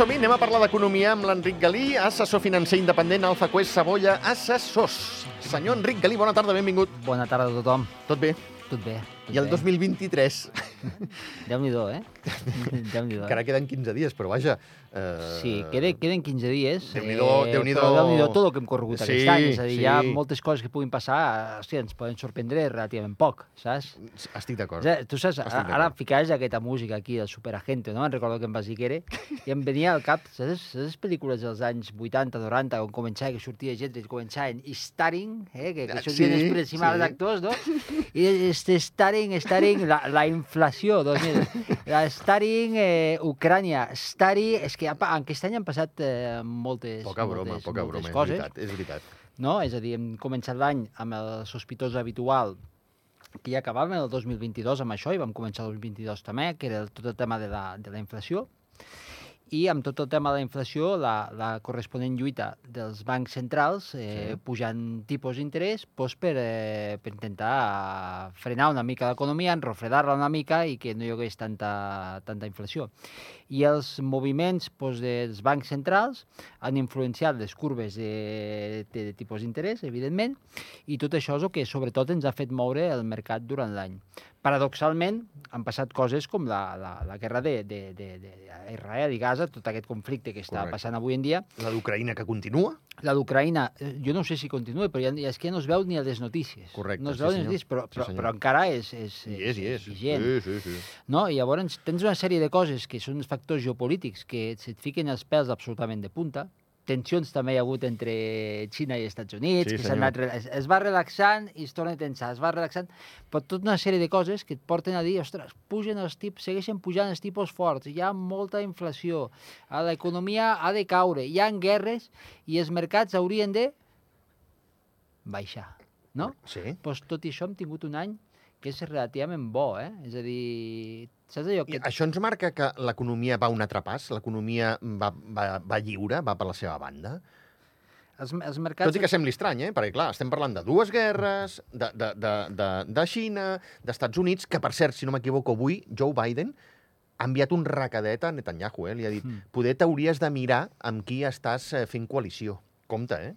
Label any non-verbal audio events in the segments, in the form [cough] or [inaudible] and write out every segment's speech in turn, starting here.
Som-hi, anem a parlar d'economia amb l'Enric Galí, assessor financer independent, Alfa Quest Sabolla, assessors. Senyor Enric Galí, bona tarda, benvingut. Bona tarda a tothom. Tot bé? Tot bé. Tot I el bé. 2023? [laughs] Déu-n'hi-do, eh? [laughs] Déu-n'hi-do. Encara queden 15 dies, però vaja... Eh... Sí, queden, queden 15 dies. Déu-n'hi-do, Déu-n'hi-do. Però Déu-n'hi-do tot el que hem corregut Sí, aquest any. És a dir, hi ha sí. moltes coses que puguin passar, hosti, ens poden sorprendre relativament poc, saps? Estic d'acord. Tu saps, Estic ara, ficaves aquesta música aquí, el Superagente, no? Me'n recordo que em vas dir que era, i em venia al cap, saps, les pel·lícules dels anys 80, 90, on començava, que sortia gent i començaven starring, eh? que, Ah, que sortien sí, després sí. els actors, no? I este starring, starring, la, la inflació, doncs mira, la starring eh, Ucrània, starring, és que en aquest any han passat eh, moltes, Poca broma, moltes, poca moltes broma, és coses. veritat, és veritat. No? És a dir, hem començat l'any amb el sospitós habitual que ja acabàvem el 2022 amb això i vam començar el 2022 també, que era tot el tema de la, de la inflació. I amb tot el tema de la inflació, la, la corresponent lluita dels bancs centrals eh, Sí. pujant tipus d'interès doncs per, eh, per intentar frenar una mica l'economia, enrofredar-la una mica i que no hi hagués tanta, tanta inflació. I els moviments doncs, dels bancs centrals han influenciat les curves de, de, de tipus d'interès, evidentment, i tot això és el que sobretot ens ha fet moure el mercat durant l'any. Paradoxalment, han passat coses com la, la, la guerra de, de, de, de Israel i Gaza, tot aquest conflicte que està Correcte. passant avui en dia. La d'Ucraïna que continua? La d'Ucraïna, eh, jo no sé si continua, però ja, és que no es veu ni a les notícies. Correcte, no es sí, veu ni a senyor. les notícies, però, Sí, però, senyor. però encara és, és, Hi és, hi és. vigent. Sí, sí, sí. No? I llavors tens una sèrie de coses que són factors geopolítics que se't fiquen els pèls absolutament de punta. Tensions també hi ha hagut entre Xina i Estats Units, Sí, que s'han anat, es, es va relaxant i es torna a tensar, es va relaxant, però tota una sèrie de coses que et porten a dir, ostres, pugen els tips, segueixen pujant els tipus forts, hi ha molta inflació, l'economia ha de caure, hi ha guerres i els mercats haurien de baixar, no? Sí. Doncs tot i això hem tingut un any que és relativament bo, eh? És a dir, saps allò I que... això ens marca que l'economia va un altre pas? L'economia va, va, va lliure, va per la seva banda? Els, els mercats... Tot i que sembli estrany, eh? Perquè, clar, estem parlant de dues guerres, de, de, de, de, de Xina, d'Estats Units, que, per cert, si no m'equivoco, avui Joe Biden ha enviat un recadet a Netanyahu, eh? Li ha dit, Mm. poder t'hauries de mirar amb qui estàs eh, fent coalició. Compte, eh?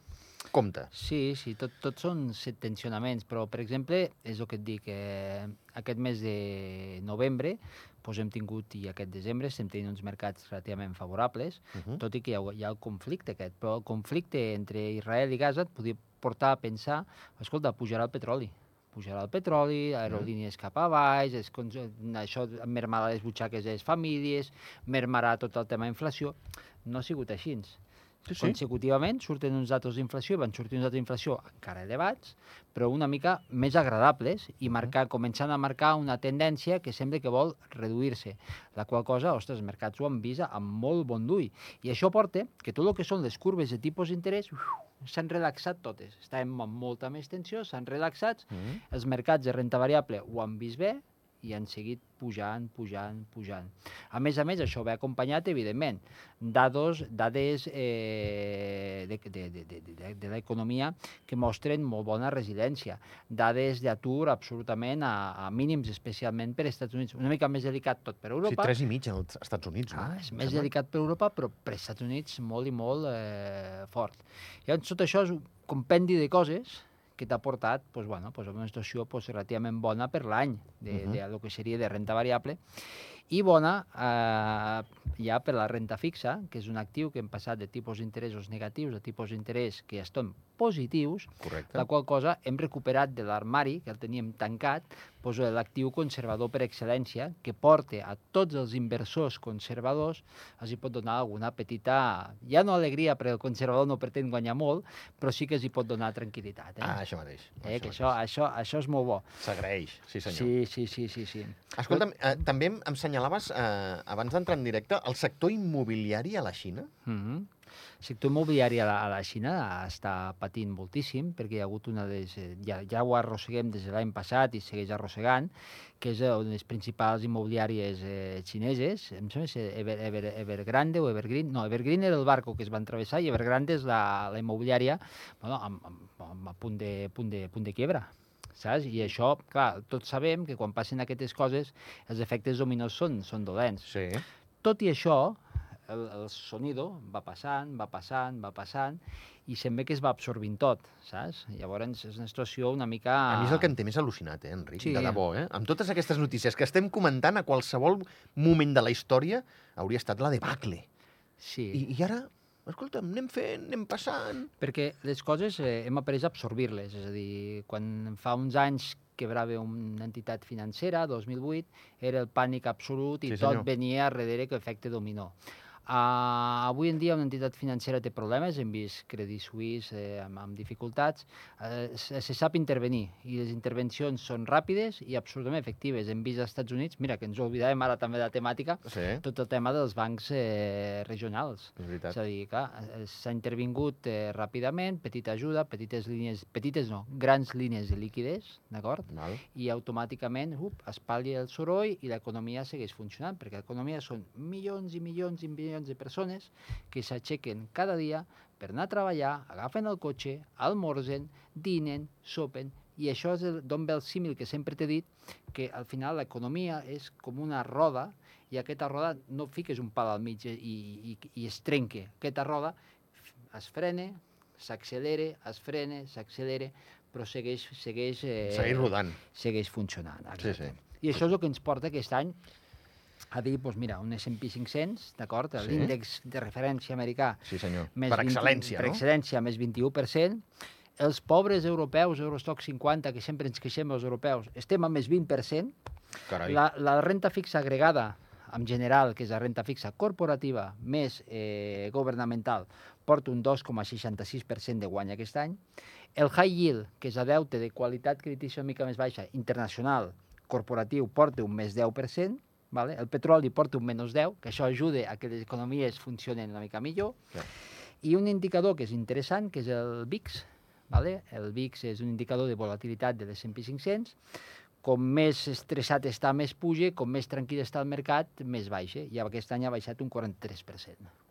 Compte. Sí, sí, tot, tot són set tensionaments, però, per exemple, és el que et dic, eh, aquest mes de novembre doncs hem tingut, i aquest desembre, estem tenint uns mercats relativament favorables, Uh -huh. tot i que hi ha, hi ha el conflicte aquest, però el conflicte entre Israel i Gaza et podia portar a pensar, escolta, pujarà el petroli, pujarà el petroli, aerolínies cap a baix, es, això mermarà les butxaques de les famílies, mermarà tot el tema inflació. No ha sigut així. Sí, sí. Consecutivament surten uns datos d'inflació, van sortir uns datos d'inflació encara elevats, però una mica més agradables i marcar, començant a marcar una tendència que sembla que vol reduir-se, la qual cosa, ostres, els mercats ho han vist amb molt bon d'ull. I això porta que tot el que són les curves de tipus d'interès s'han relaxat totes. Estàvem amb molta més tensió, s'han relaxat, -huh. els mercats de renta variable ho han vist bé i han seguit pujant, pujant, pujant. A més a més, això ve acompanyat, evidentment, dados, dades eh, de, de, de, de, de, de l'economia que mostren molt bona resiliència. Dades d'atur absolutament a, a mínims, especialment per als Estats Units. Una mica més delicat tot per Sí, Europa. tres i mig als Estats Units, no? Ah, és més delicat per Europa, però per Estats Units molt i molt eh, fort. Llavors, tot això és un compendi de coses que t'ha portat doncs, bueno, doncs, a una situació doncs, relativament bona per l'any, de, Mhm. de, lo que seria de renta variable, i bona eh, ja per la renta fixa, que és un actiu que hem passat de tipus d'interessos negatius a tipus d'interès que estan positius, Correcte. la qual cosa hem recuperat de l'armari, que el teníem tancat, doncs, l'actiu conservador per excel·lència, que porta a tots els inversors conservadors, els hi pot donar alguna petita, ja no alegria, perquè el conservador no pretén guanyar molt, però sí que els hi pot donar tranquil·litat. Eh? Ah, això mateix. eh? Que mateix. això, això, això és molt bo. S'agraeix, sí senyor. Sí, sí, sí, sí, sí. Escolta'm, eh, també em senyalaves, eh, abans d'entrar en directe, el sector immobiliari a la Xina? Mm -hmm. El sector immobiliari a la, a la Xina està patint moltíssim perquè hi ha hagut una des, eh, ja, ja ho arrosseguem des de l'any passat i segueix arrossegant, que és una de les principals immobiliàries eh, xineses, em sembla que és Ever, Ever, Evergrande o Evergreen, no, Evergreen era el barco que es va travessar i Evergrande és la, la immobiliària bueno, amb, amb, amb, a punt de, punt de, punt de quiebra saps? I això, clar, tots sabem que quan passen aquestes coses els efectes dominós són, són dolents. Sí. Tot i això, el, el sonido va passant, va passant, va passant, i sembla que es va absorbint tot, saps? Llavors és una situació una mica... A mi és el que em té més al·lucinat, eh, Enric? Sí. De debò, eh? Amb totes aquestes notícies que estem comentant, a qualsevol moment de la història hauria estat la debacle. Sí. I, I ara, escolta'm, anem fent, anem passant... Perquè les coses eh, hem après a absorbir-les, és a dir, quan fa uns anys quebrava una entitat financera, 2008, era el pànic absolut i Sí, tot venia a darrere que efecte dominó. Uh, avui en dia una entitat financera té problemes, hem vist Credit Suisse eh, amb, amb dificultats, uh, se, se sap intervenir i les intervencions són ràpides i absolutament efectives. Hem vist als Estats Units, mira, que ens oblidàvem ara també de la temàtica, Sí, tot el tema dels bancs eh, regionals. és veritat. És a dir, clar, eh, s'ha intervingut eh, ràpidament, petita ajuda, petites línies, petites no, grans línies de liquidez, d'acord? I automàticament up, es pal·lia el soroll i l'economia segueix funcionant, perquè l'economia són milions i milions i milions de persones que s'aixequen cada dia per anar a treballar, agafen el cotxe, almorzen, dinen, sopen, i això és el- d'on ve el símil que sempre t'he dit, que al final l'economia és com una roda i aquesta roda no fiques un pal al mig i, i, i es trenca. Aquesta roda es frena, s'accelera, es frena, s'accelera, però segueix, segueix, eh, Segueix rodant. segueix funcionant. Sí, sí. I això és el que ens porta aquest any a dir, doncs mira, un S&P 500, d'acord? Sí. L'índex de referència americà Sí, senyor. més per 20 excel·lència, per no? excel·lència, més 21%. Els pobres europeus, Eurostock 50, que sempre ens queixem els europeus, estem a més 20%. Carai. La, la renta fixa agregada, en general, que és la renta fixa corporativa més eh, governamental, porta un 2,66% de guany aquest any. El high yield, que és el deute de qualitat creditícia una mica més baixa, internacional, corporatiu, porta un més 10%, vale? el petroli porta un menys 10, que això ajuda a que les economies funcionen una mica millor. Clar. I un indicador que és interessant, que és el VIX. Vale? El VIX és un indicador de volatilitat de l'S&P 500. Com més estressat està, més puja, com més tranquil està el mercat, més baixa. I aquest any ha baixat un 43%.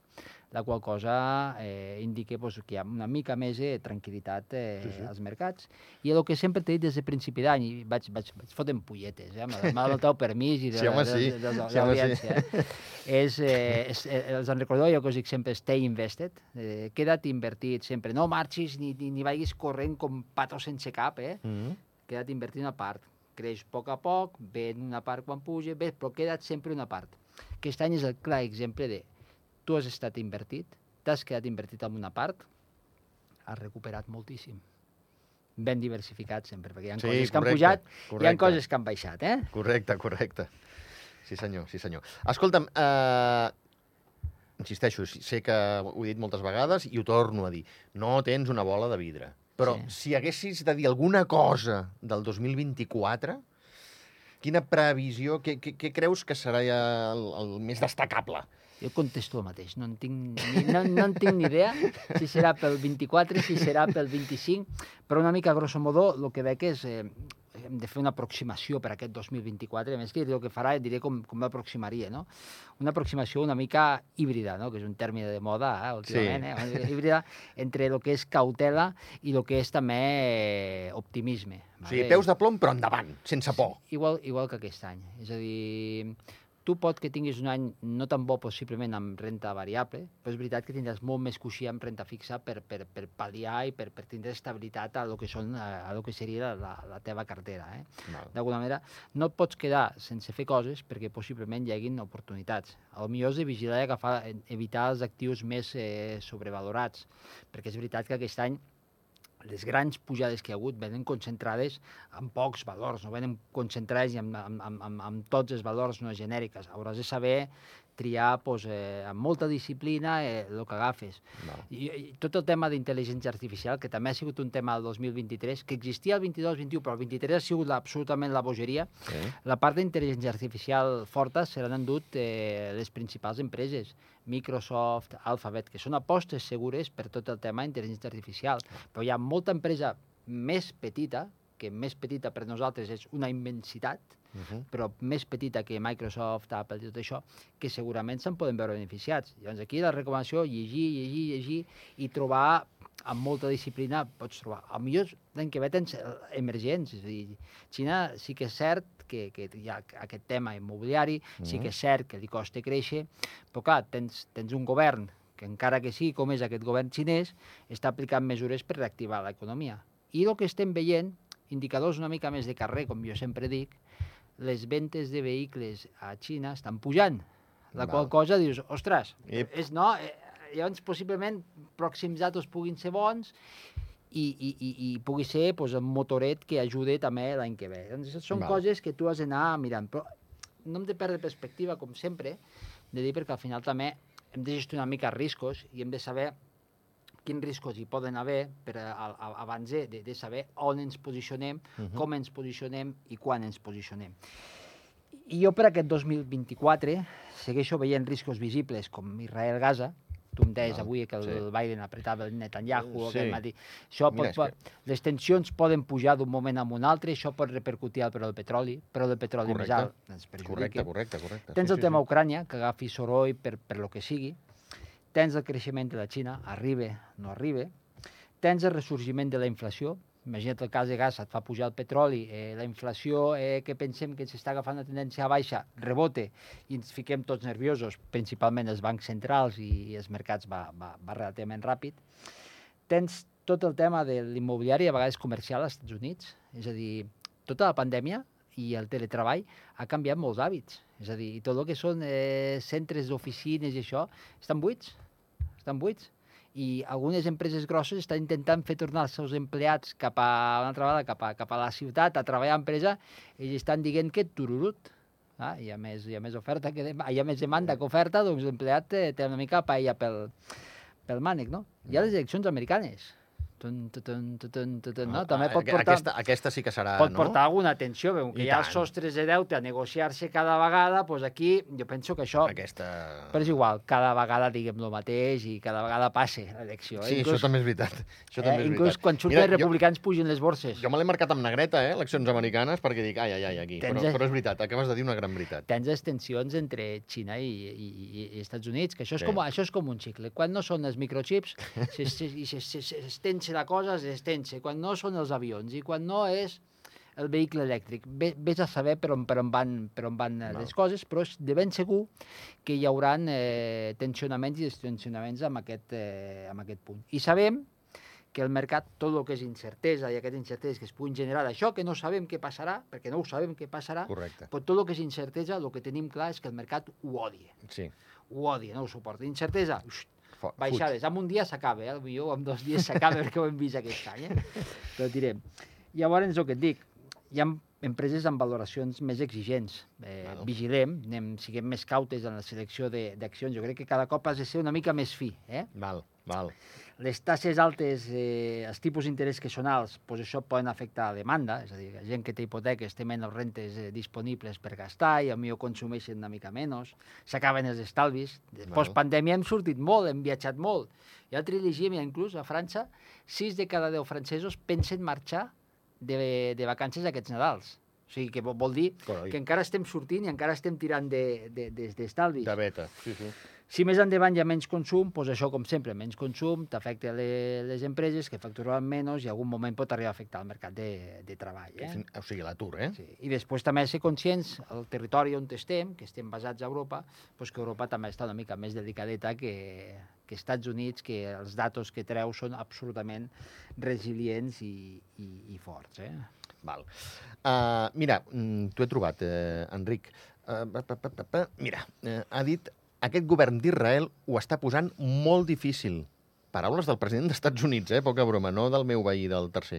La qual cosa eh, indica pues, que hi ha una mica més de tranquil·litat eh, Sí, sí, sí. sí. als mercats. I el que sempre t'he dit des de principi d'any, i vaig, vaig, vaig fotent polletes, eh, amb el teu permís i de, Sí, home, de, sí. de, de, de, Sí, home, sí. l'audiència, eh? és, eh, és, eh, els en recordeu allò que us dic sempre, stay invested, eh, queda't invertit sempre, no marxis ni, ni, ni vagis corrent com pato sense cap, eh? Mm -hmm. queda't invertit una part, creix a poc a poc, ven una part quan puja, bé, però queda't sempre una part. Aquest any és el clar exemple de tu has estat invertit, t'has quedat invertit en una part, has recuperat moltíssim. Ben diversificat sempre, perquè hi ha Sí, coses que han correcte, pujat, hi ha coses que han baixat, eh? Correcte, correcte. Sí, senyor, sí, senyor. Escolta'm, eh, insisteixo, sé que ho he dit moltes vegades i ho torno a dir. No tens una bola de vidre. Però Sí. si haguessis de dir alguna cosa del 2024, quina previsió, què, què, què creus que serà el, el més destacable? Jo contesto el mateix, no en tinc ni, no, no en tinc ni idea si serà pel 24, si serà pel 25, però una mica, grosso modo, el que veig és... Eh, hem de fer una aproximació per aquest 2024, a més que el que farà diré com, com l'aproximaria, no? Una aproximació una mica híbrida, no? que és un terme de moda eh, últimament, sí. eh? híbrida entre el que és cautela i el que és també eh, optimisme. O sigui, peus de plom, però endavant, sense por. Igual, igual que aquest any. És a dir, tu pot que tinguis un any no tan bo possiblement amb renta variable, però és veritat que tindràs molt més coixí amb renta fixa per, per, per pal·liar i per, per tindre estabilitat a lo que, són, a, a lo que seria la, la teva cartera. Eh? Val. D'alguna manera, no et pots quedar sense fer coses perquè possiblement hi haguin oportunitats. El millor és de vigilar i agafar, evitar els actius més eh, sobrevalorats, perquè és veritat que aquest any les grans pujades que hi ha hagut venen concentrades en pocs valors, no venen concentrades en, en, en, en, en tots els valors no genèriques. Hauràs de saber triar pues, eh, amb molta disciplina eh, el que agafes. Val. I, I tot el tema d'intel·ligència artificial, que també ha sigut un tema del 2023, que existia el 22-21, però el 23 ha sigut la, absolutament la bogeria, Sí. la part d'intel·ligència artificial forta se l'han endut eh, les principals empreses, Microsoft, Alphabet, que són apostes segures per tot el tema d'intel·ligència artificial. Però hi ha molta empresa més petita, que més petita per nosaltres és una immensitat, Uh -huh. però més petita que Microsoft, Apple i tot això, que segurament se'n poden veure beneficiats. Llavors aquí la recomanació, llegir, llegir, llegir i trobar amb molta disciplina pots trobar. A millor l'any que ve tens emergents, és a dir, Xina sí que és cert que, que hi ha aquest tema immobiliari, mm -hmm. sí que és cert que li costa créixer, però clar, tens, tens un govern que encara que sigui com és aquest govern xinès, està aplicant mesures per reactivar l'economia. I el que estem veient, indicadors una mica més de carrer, com jo sempre dic, les ventes de vehicles a Xina estan pujant, la Val. qual cosa dius, ostres, Ep. és no, eh, llavors possiblement pròxims datos puguin ser bons i, i, i, i pugui ser pues, un motoret que ajude també l'any que ve. Doncs són Val. coses que tu has d'anar mirant, però no hem de perdre perspectiva, com sempre, de dir perquè al final també hem de gestionar una mica riscos i hem de saber quins riscos hi poden haver per a, a, abans de, de, saber on ens posicionem, uh -huh. com ens posicionem i quan ens posicionem. I jo per aquest 2024 segueixo veient riscos visibles com Israel-Gaza, tu em deies Val, avui que el sí. Biden apretava el Netanyahu Sí. aquest matí. Això pot, Mira, pot, les tensions poden pujar d'un moment a un altre, això pot repercutir al preu del petroli, preu del petroli Correcte. més alt, ens perjudica. Correcte, correcte, correcte. Tens sí, el sí, tema sí. Ucrània, que agafi soroll per, per lo que sigui. Tens el creixement de la Xina, arriba, no arriba. Tens el ressorgiment de la inflació. Imagina't el cas de gas, et fa pujar el petroli, eh, la inflació eh, que pensem que s'està agafant una tendència a baixa, rebote, i ens fiquem tots nerviosos, principalment els bancs centrals i, i els mercats va, va, va relativament ràpid. Tens tot el tema de l'immobiliari, a vegades comercial als Estats Units, és a dir, tota la pandèmia i el teletreball ha canviat molts hàbits. És a dir, tot el que són eh, centres d'oficines i això, estan buits. Estan buits. I algunes empreses grosses estan intentant fer tornar els seus empleats cap a una altra vegada, cap a, cap a la ciutat, a treballar a empresa, i ells estan dient que tururut. Ah, hi, ha més, hi ha més oferta que de, hi ha més demanda que oferta, doncs l'empleat té, té una mica paella pel, pel mànec, no? Hi ha les eleccions americanes. Tun, tutun, tutun, tutun, no? També pot Ah, portar Aquesta, aquesta sí que serà, pot no? portar alguna atenció, veu que I hi ha tant. sostres de deute a negociar-se cada vegada, doncs aquí jo penso que això... Aquesta... Però és igual, cada vegada diguem el mateix i cada vegada passe l'elecció. Sí, inclús, això també és veritat. Això eh, també és inclús veritat. quan surten Mira, els republicans pugen les borses. Jo, jo me l'he marcat amb negreta, eh, eleccions americanes, perquè dic, ai, ai, ai, aquí. Tens- Però, però és veritat, acabes de dir una gran veritat. Tens les tensions entre Xina i, i, i, i Estats Units, que això és, Sí. com, això és com un xicle. Quan no són els microchips, [laughs] se- se- i se- se- se- s'estense la cosa, s'estense. Quan no són els avions i quan no és el vehicle elèctric. Ve- Ves a saber per on, per on van, per on van eh, Val. les coses, però és de ben segur que hi haurà eh, tensionaments i destensionaments amb aquest, eh, amb aquest punt. I sabem que el mercat, tot el que és incertesa i aquestes incerteses que es puguin generar d'això, que no sabem què passarà, perquè no ho sabem què passarà, Correcte. però tot el que és incertesa, el que tenim clar és que el mercat ho odia. Sí. Ho odia, no ho suporta. Incertesa, baixades. En un dia s'acaba, eh? Potser en dos dies s'acaba perquè ho hem vist aquest any, eh? [laughs] Però direm. Llavors, el que et dic, hi ha empreses amb valoracions més exigents. Eh, Val. vigilem, anem, siguem més cautes en la selecció de- d'accions. Jo crec que cada cop has de ser una mica més fi. Eh? Val, val. Les tasses altes, eh, els tipus d'interès que són alts, doncs això poden afectar la demanda, és a dir, la gent que té hipoteques té menys rentes eh, disponibles per gastar i potser consumeixen una mica menys, s'acaben els estalvis. Val. Post-pandèmia hem sortit molt, hem viatjat molt. I l'altre dia llegíem, inclús a França, 6 de cada 10 francesos pensen marxar de, de vacances aquests Nadals. O sigui, que vol- dir Coi. que encara estem sortint i encara estem tirant de- de- de- d'estalvis. De beta. Sí, sí. Si més endavant hi ha menys consum, doncs això, com sempre, menys consum, t'afecta le, les empreses que facturaven menys i en algun moment pot arribar a afectar el mercat de, de treball. Eh? Fin- O sigui, l'atur, eh? Sí. I després també ser conscients, el territori on estem, que estem basats a Europa, doncs que Europa també està una mica més delicadeta que, que Estats Units, que els datos que treu són absolutament resilients i, i, i forts. Eh? Val. Uh, mira, mm, t'ho he trobat, eh, Enric. Uh, pa, pa, pa, pa. Mira, eh, ha dit aquest govern d'Israel ho està posant molt difícil. Paraules del president dels Estats Units, eh? Poca broma, no del meu veí del tercer.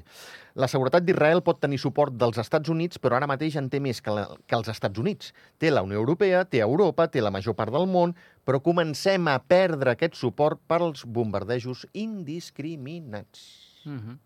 La seguretat d'Israel pot tenir suport dels Estats Units, però ara mateix en té més que, la, que els Estats Units. Té la Unió Europea, té Europa, té la major part del món, però comencem a perdre aquest suport pels bombardejos indiscriminats. Uh -huh.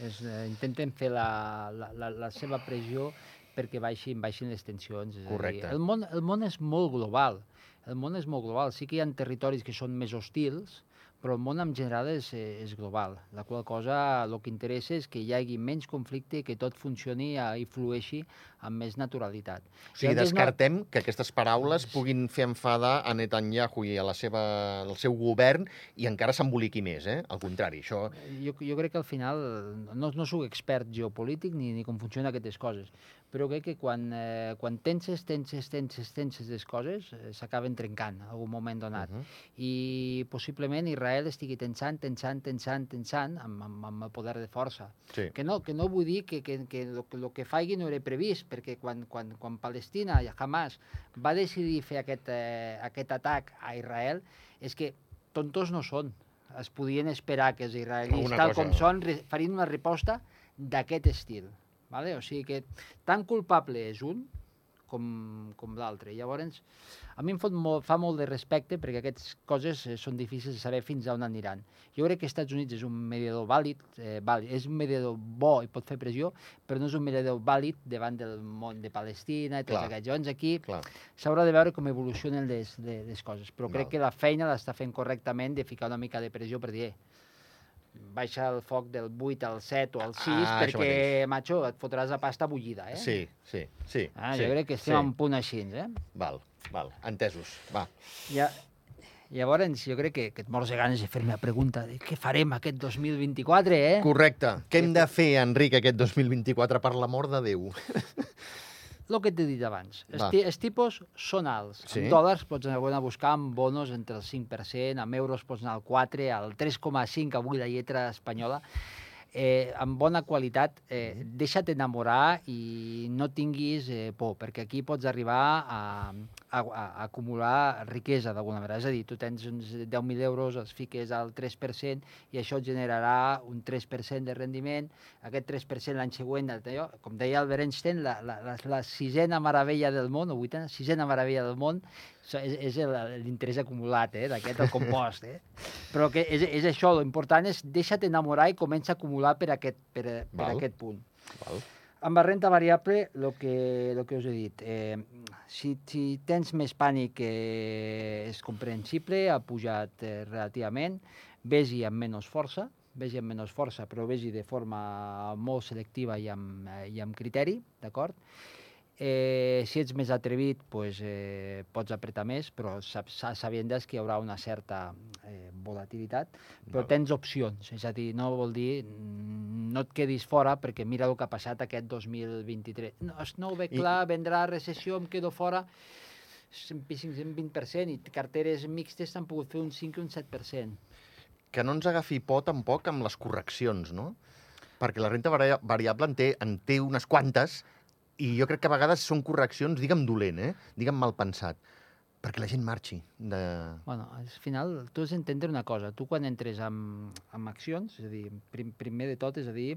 és, eh, intenten fer la, la, la, la seva pressió perquè baixin, baixin les tensions. És a dir, Correcte. el, món, el món és molt global. El món és molt global. Sí que hi ha territoris que són més hostils, però el món en general és, eh, és global, la qual cosa el que interessa és que hi hagi menys conflicte i que tot funcioni eh, i flueixi amb més naturalitat. O sigui, I descartem no... que aquestes paraules puguin fer enfadar a Netanyahu i a la seva, al seu govern i encara s'emboliqui més, eh? Al contrari, això... jo, jo crec que al final no, no sóc expert geopolític ni, ni com funcionen aquestes coses, però crec que quan, eh, quan tenses, tenses, tenses, tenses les coses, eh, s'acaben trencant en algun moment donat. Uh -huh. I possiblement Israel estigui tensant, tensant, tensant, tensant amb, amb, amb el poder de força. Sí. Que no, que no vull dir que, que, que el, que, lo que faci no era previst, perquè quan, quan, quan Palestina i Hamas va decidir fer aquest, eh, aquest atac a Israel, és que tontos no són. Es podien esperar que els israelis, Alguna tal cosa. com són, farien una resposta d'aquest estil. Vale? O sigui que tan culpable és un com, com l'altre. Llavors, a mi em fot molt, fa molt de respecte perquè aquestes coses eh, són difícils de saber fins a on aniran. Jo crec que els Estats Units és un mediador vàlid, eh, vàlid, és un mediador bo i pot fer pressió, però no és un mediador vàlid davant del món de Palestina i tots Clar. aquests. Llavors aquí s'haurà de veure com evolucionen les, les, les coses, però crec Val. que la feina l'està fent correctament de ficar una mica de pressió per dir eh, baixa el foc del 8 al 7 o al 6 Ah, perquè, macho, et fotràs la pasta bullida, eh? Sí, sí, sí. Ah, sí, jo crec que estem sí. a un punt així, eh? Val, val, entesos. Va. Ja, llavors, jo crec que, que et mors de ganes de fer-me la pregunta de què farem aquest 2024, eh? Correcte. Què hem de fer, Enric, aquest 2024, per l'amor de Déu? [laughs] El que t'he dit abans. Els, ti- els tipus són alts. Sí. En dòlars pots anar a buscar amb bonos entre el 5%, amb euros pots anar al 4%, al 3,5% avui la lletra espanyola. Eh, amb bona qualitat, eh, deixa't enamorar i no tinguis eh, por, perquè aquí pots arribar a, a, a acumular riquesa d'alguna manera. És a dir, tu tens uns 10.000 euros, els fiques al 3% i això et generarà un 3% de rendiment. Aquest 3% l'any següent, com deia Albert Einstein, la, la, la, la sisena meravella del món, o vuitena, sisena meravella del món, és, és el- l'interès acumulat, eh, d'aquest, el compost. Eh? [laughs] Però que és, és això, l'important és deixa't enamorar i comença a acumular per aquest, per, per Val. aquest punt. Val. Amb la renta variable, el que, lo que us he dit, eh, si, si tens més pànic eh, és comprensible, ha pujat eh, relativament, vés-hi amb menys força, vés-hi amb menys força, però vés-hi de forma molt selectiva i amb, eh, i amb criteri, d'acord? Eh, si ets més atrevit, pues, eh, pots apretar més, però sab sa- sabent que hi haurà una certa eh, volatilitat, però Val. tens opcions, és a dir, no vol dir mm, no et quedis fora perquè mira el que ha passat aquest 2023. No, no ho veig I- clar, vendrà recessió, em quedo fora, un 5-20% i carteres mixtes s'han pogut fer un 5 i un 7%. Que no ens agafi por tampoc amb les correccions, no? Perquè la renta varia- variable en té, en té unes quantes i jo crec que a vegades són correccions, digue'm dolent, eh? digue'm mal pensat, perquè la gent marxi. De... Bueno, al final, tu has d'entendre una cosa. Tu quan entres amb, amb accions, és a dir, prim, primer de tot, és a dir,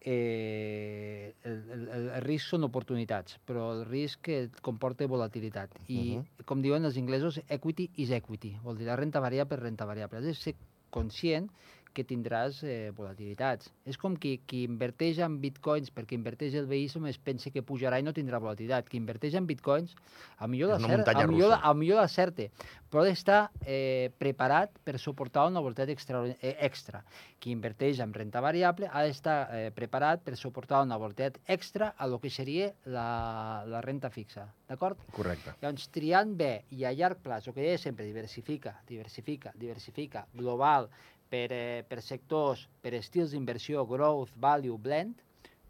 eh, el, el, el, risc són oportunitats, però el risc et comporta volatilitat. I, Mhm. com diuen els inglesos, equity is equity. Vol dir, la renta variable és renta variable. Has de ser conscient que tindràs eh, volatilitats. És com qui, qui inverteix en bitcoins perquè inverteix el veïsme es pensa que pujarà i no tindrà volatilitat. Qui inverteix en bitcoins, a millor És una l'acert- muntanya a millor, russa. a millor l'acerte, però ha d'estar eh, preparat per suportar una volatilitat extra, eh, extra. Qui inverteix en renta variable ha d'estar eh, preparat per suportar una volatilitat extra a lo que seria la, la renta fixa. D'acord? Correcte. Llavors, triant bé i a llarg plaç, el que deia sempre, diversifica, diversifica, diversifica, global, per, eh, per sectors, per estils d'inversió, growth, value, blend,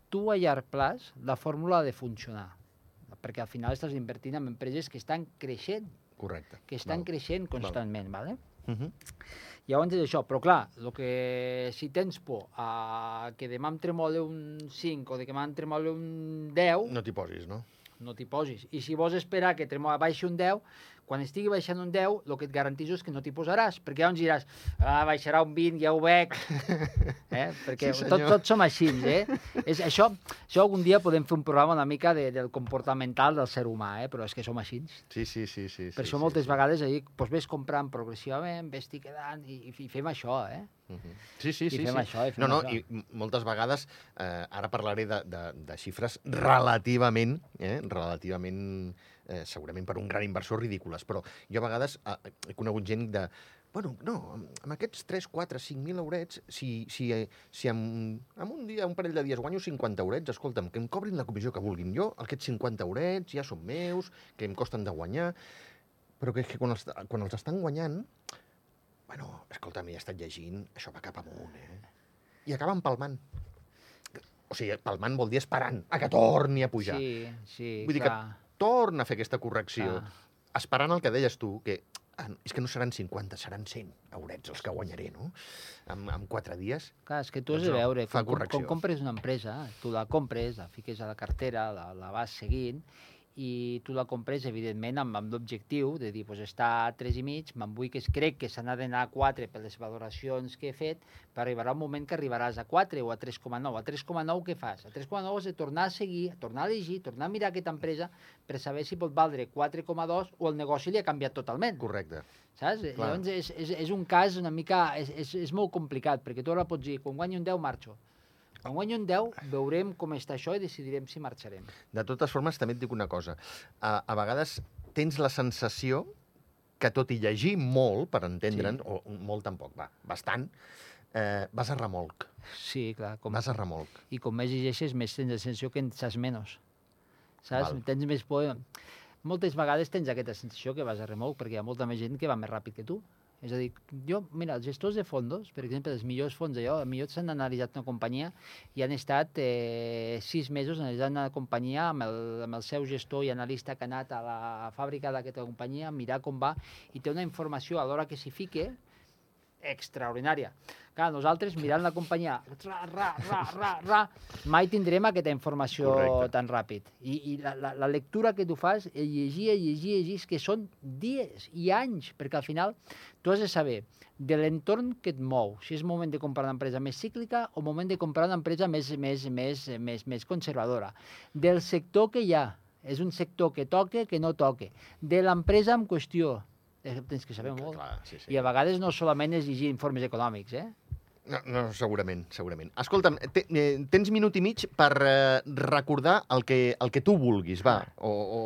tu a llarg plaç la fórmula ha de funcionar. Perquè al final estàs invertint en empreses que estan creixent, Correcte. que estan Val. creixent constantment, vale? Uh -huh. Llavors és això, però clar, lo que, si tens por a que demà em tremole un 5 o de que demà em tremole un 10, No t'hi posis, no? no t'hi posis. I si vols esperar que tremo- baixi un 10, quan estigui baixant un 10, el que et garanteixo és que no t'hi posaràs, perquè llavors diràs, ah, baixarà un 20, ja ho veig. [laughs] eh? Perquè Sí, sí, tot, tots som així, eh? és, això, això algun dia podem fer un programa una mica de, del comportamental del ser humà, eh? però és que som així. Sí, sí, sí. sí Per sí, això sí, moltes sí. vegades ahir, doncs ves comprant progressivament, ves quedant i, i, fem això, eh? Mhm. Sí, sí, I sí. fem sí. això, i fem no, no, això. i moltes vegades, eh, ara parlaré de, de, de xifres relativament, eh, relativament eh, segurament per un gran inversor ridícules, però jo a vegades eh, he conegut gent de bueno, no, amb, amb aquests 3, 4, 5.000 eurets, si, si, si en, en un dia, un parell de dies guanyo 50 eurets, escolta'm, que em cobrin la comissió que vulguin jo, aquests 50 eurets ja són meus, que em costen de guanyar, però que, que quan, els, quan els estan guanyant, bueno, escolta'm, ja he estat llegint, això va cap amunt, eh? I acaben palmant. O sigui, palmant vol dir esperant a que torni a pujar. Sí, sí, Vull dir clar. que torna a fer aquesta correcció, Clar. Esperant el que deies tu, que ah, és que no seran 50, seran 100 eurets els que guanyaré, no? En, en 4 dies. Clar, és que tu has Doncs de no, veure, fa com, com, com compres una empresa, tu la compres, la fiques a la cartera, la, la vas seguint, i tu la compres, evidentment, amb, amb l'objectiu de dir, pues, està a 3 i mig, me'n vull que es crec que s'ha d'anar a 4 per les valoracions que he fet, però arribarà un moment que arribaràs a 4 o a 3,9. A 3,9 què fas? A 3,9 has de tornar a seguir, tornar a llegir, tornar a mirar aquesta empresa per saber si pot valdre 4,2 o el negoci li ha canviat totalment. Correcte. Saps? Clar. Llavors és, és, és un cas una mica... És, és, és molt complicat, perquè tu ara pots dir, quan guanyo un 10 marxo. Quan guanyo un 10 veurem com està això i decidirem si marxarem. De totes formes, també et dic una cosa. A, a vegades tens la sensació que tot i llegir molt, per entendre'n, Sí. o molt tampoc, va, bastant, eh, vas a remolc. Sí, clar. Com, Vas a remolc. I com més llegeixes, més tens la sensació que en saps menys. Saps? Val. Tens més por... Moltes vegades tens aquesta sensació que vas a remolc perquè hi ha molta més gent que va més ràpid que tu. És a dir, jo, mira, els gestors de fondos, per exemple, els millors fons allò, els millors s'han analitzat una companyia i han estat eh, sis mesos analitzant una companyia amb el, amb el seu gestor i analista que ha anat a la fàbrica d'aquesta companyia mirar com va i té una informació a l'hora que s'hi fique extraordinària. Clar, nosaltres, mirant la companyia, ra, ra, ra, ra, ra, mai tindrem aquesta informació Correcte. tan ràpid. I, i la, la, la lectura que tu fas, llegir, llegir, llegir, que són dies i anys, perquè al final tu has de saber de l'entorn que et mou, si és moment de comprar una empresa més cíclica o moment de comprar una empresa més, més, més, més, més conservadora, del sector que hi ha, és un sector que toque, que no toque, de l'empresa en qüestió, tens que saber molt. Clar, sí, sí. I a vegades no solament és llegir informes econòmics, eh? No, no, segurament, segurament. Escolta'm, te, eh, tens minut i mig per eh, recordar el que, el que tu vulguis, va, o, o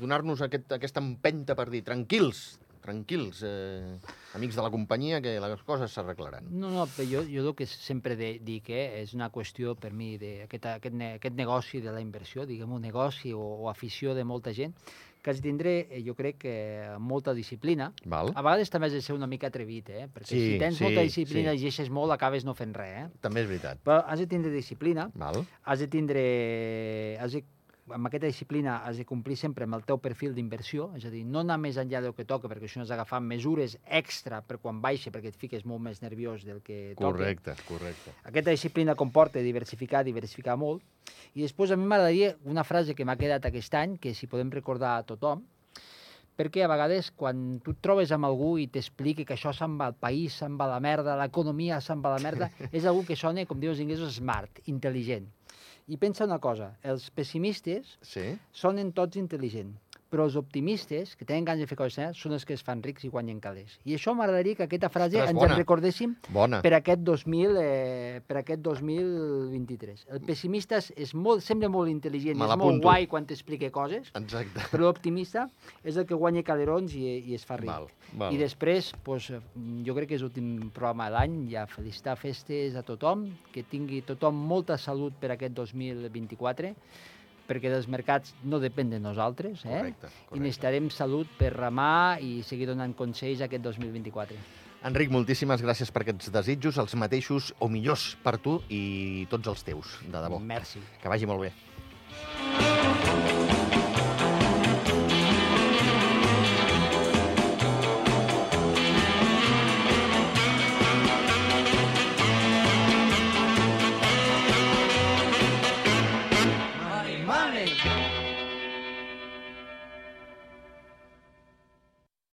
donar-nos aquest, aquesta empenta per dir tranquils, tranquils, eh, amics de la companyia, que les coses s'arreglaran. No, no, però jo, jo el que sempre de, dic eh, és una qüestió per mi d'aquest aquest, ne, aquest negoci de la inversió, diguem un negoci o, o afició de molta gent, que has de tindre, eh, jo crec, que molta disciplina. Val? A vegades també has de ser una mica atrevit, eh? perquè Sí, si tens sí, molta disciplina sí. i llegeixes molt, acabes no fent res. Eh? També és veritat. Però has de tindre disciplina, Val? has de tindre... Has de, amb aquesta disciplina has de complir sempre amb el teu perfil d'inversió, és a dir, no anar més enllà del que toca, perquè això no has d'agafar mesures extra per quan baixa, perquè et fiques molt més nerviós del que toca. Correcte, correcte. Aquesta disciplina comporta diversificar, diversificar molt. I després a mi m'agradaria una frase que m'ha quedat aquest any, que si podem recordar a tothom, perquè a vegades quan tu et trobes amb algú i t'explica que això se'n va al país, se'n va a la merda, l'economia se'n va a la merda, [laughs] és algú que sona, com diuen els inglesos, smart, intel·ligent. I pensa una cosa, els pessimistes Sí? sonen tots intel·ligents, però els optimistes, que tenen ganes de fer coses, eh, són els que es fan rics i guanyen calés. I això m'agradaria que aquesta frase Ostres, ens bona. en recordéssim Bona. per aquest, 2000, eh, per aquest 2023. El pessimista és- molt, sembla molt intel·ligent, és molt guai quan t'explica coses, Exacte. però l'optimista és el que guanya calerons i, i es fa ric. Val, val. I després, doncs, jo crec que és l'últim programa de l'any, ja felicitar festes a tothom, que tingui tothom molta salut per aquest 2024, perquè dels mercats no depèn de nosaltres, eh? Correcte, I correcte. necessitarem salut per remar i seguir donant consells aquest 2024. Enric, moltíssimes gràcies per aquests desitjos, els mateixos o millors per tu i tots els teus, de debò. Merci. Que vagi molt bé.